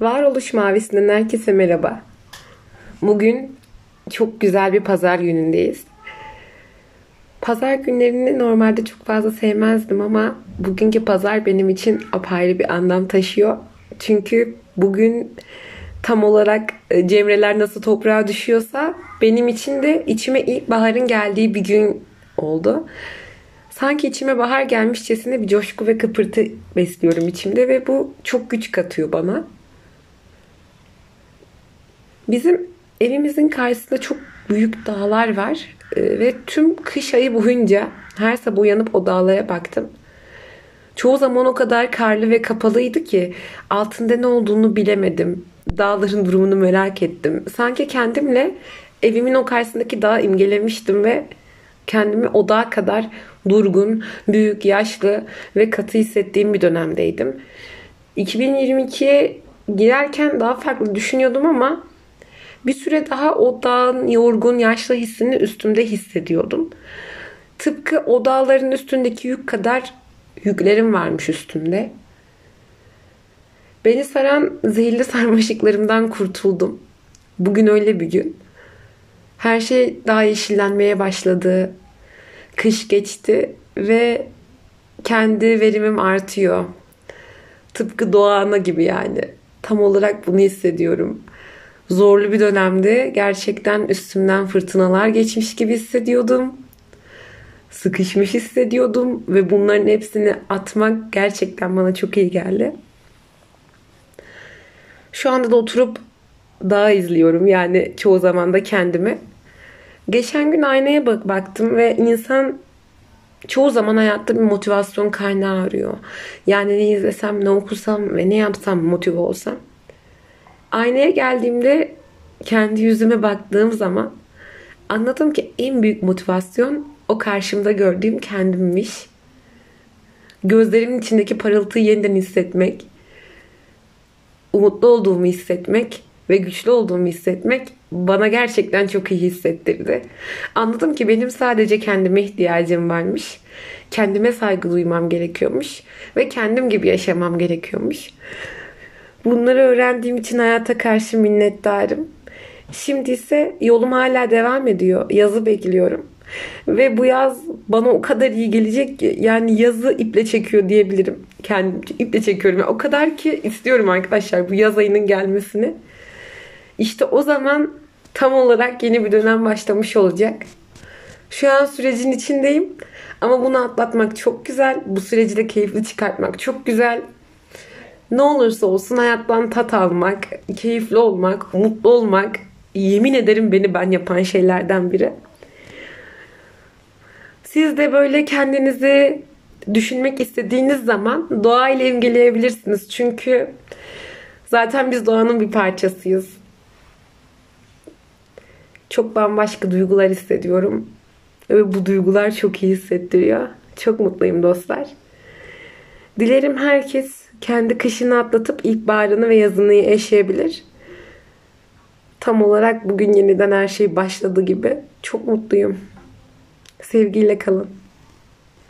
Varoluş Mavisi'nden herkese merhaba. Bugün çok güzel bir pazar günündeyiz. Pazar günlerini normalde çok fazla sevmezdim ama bugünkü pazar benim için apayrı bir anlam taşıyor. Çünkü bugün tam olarak e, cemreler nasıl toprağa düşüyorsa benim için de içime ilk baharın geldiği bir gün oldu. Sanki içime bahar gelmişçesine bir coşku ve kıpırtı besliyorum içimde ve bu çok güç katıyor bana. Bizim evimizin karşısında çok büyük dağlar var ee, ve tüm kış ayı boyunca her sabah uyanıp o dağlara baktım. Çoğu zaman o kadar karlı ve kapalıydı ki altında ne olduğunu bilemedim. Dağların durumunu merak ettim. Sanki kendimle evimin o karşısındaki dağı imgelemiştim ve kendimi o dağa kadar durgun, büyük, yaşlı ve katı hissettiğim bir dönemdeydim. 2022'ye girerken daha farklı düşünüyordum ama bir süre daha o dağın yorgun, yaşlı hissini üstümde hissediyordum. Tıpkı o üstündeki yük kadar yüklerim varmış üstümde. Beni saran zehirli sarmaşıklarımdan kurtuldum. Bugün öyle bir gün. Her şey daha yeşillenmeye başladı. Kış geçti ve kendi verimim artıyor. Tıpkı doğana gibi yani. Tam olarak bunu hissediyorum zorlu bir dönemde gerçekten üstümden fırtınalar geçmiş gibi hissediyordum. Sıkışmış hissediyordum ve bunların hepsini atmak gerçekten bana çok iyi geldi. Şu anda da oturup daha izliyorum yani çoğu zaman da kendimi. Geçen gün aynaya bak baktım ve insan çoğu zaman hayatta bir motivasyon kaynağı arıyor. Yani ne izlesem, ne okusam ve ne yapsam motive olsam. Aynaya geldiğimde kendi yüzüme baktığım zaman anladım ki en büyük motivasyon o karşımda gördüğüm kendimmiş. Gözlerimin içindeki parıltıyı yeniden hissetmek, umutlu olduğumu hissetmek ve güçlü olduğumu hissetmek bana gerçekten çok iyi hissettirdi. Anladım ki benim sadece kendime ihtiyacım varmış. Kendime saygı duymam gerekiyormuş ve kendim gibi yaşamam gerekiyormuş. Bunları öğrendiğim için hayata karşı minnettarım. Şimdi ise yolum hala devam ediyor. Yazı bekliyorum. Ve bu yaz bana o kadar iyi gelecek ki yani yazı iple çekiyor diyebilirim. Kendim iple çekiyorum. Yani o kadar ki istiyorum arkadaşlar bu yaz ayının gelmesini. İşte o zaman tam olarak yeni bir dönem başlamış olacak. Şu an sürecin içindeyim. Ama bunu atlatmak çok güzel. Bu süreci de keyifli çıkartmak çok güzel ne olursa olsun hayattan tat almak, keyifli olmak, mutlu olmak yemin ederim beni ben yapan şeylerden biri. Siz de böyle kendinizi düşünmek istediğiniz zaman doğayla imgeleyebilirsiniz. Çünkü zaten biz doğanın bir parçasıyız. Çok bambaşka duygular hissediyorum. Ve bu duygular çok iyi hissettiriyor. Çok mutluyum dostlar. Dilerim herkes kendi kışını atlatıp ilkbaharını ve yazını yaşayabilir. Tam olarak bugün yeniden her şey başladı gibi. Çok mutluyum. Sevgiyle kalın.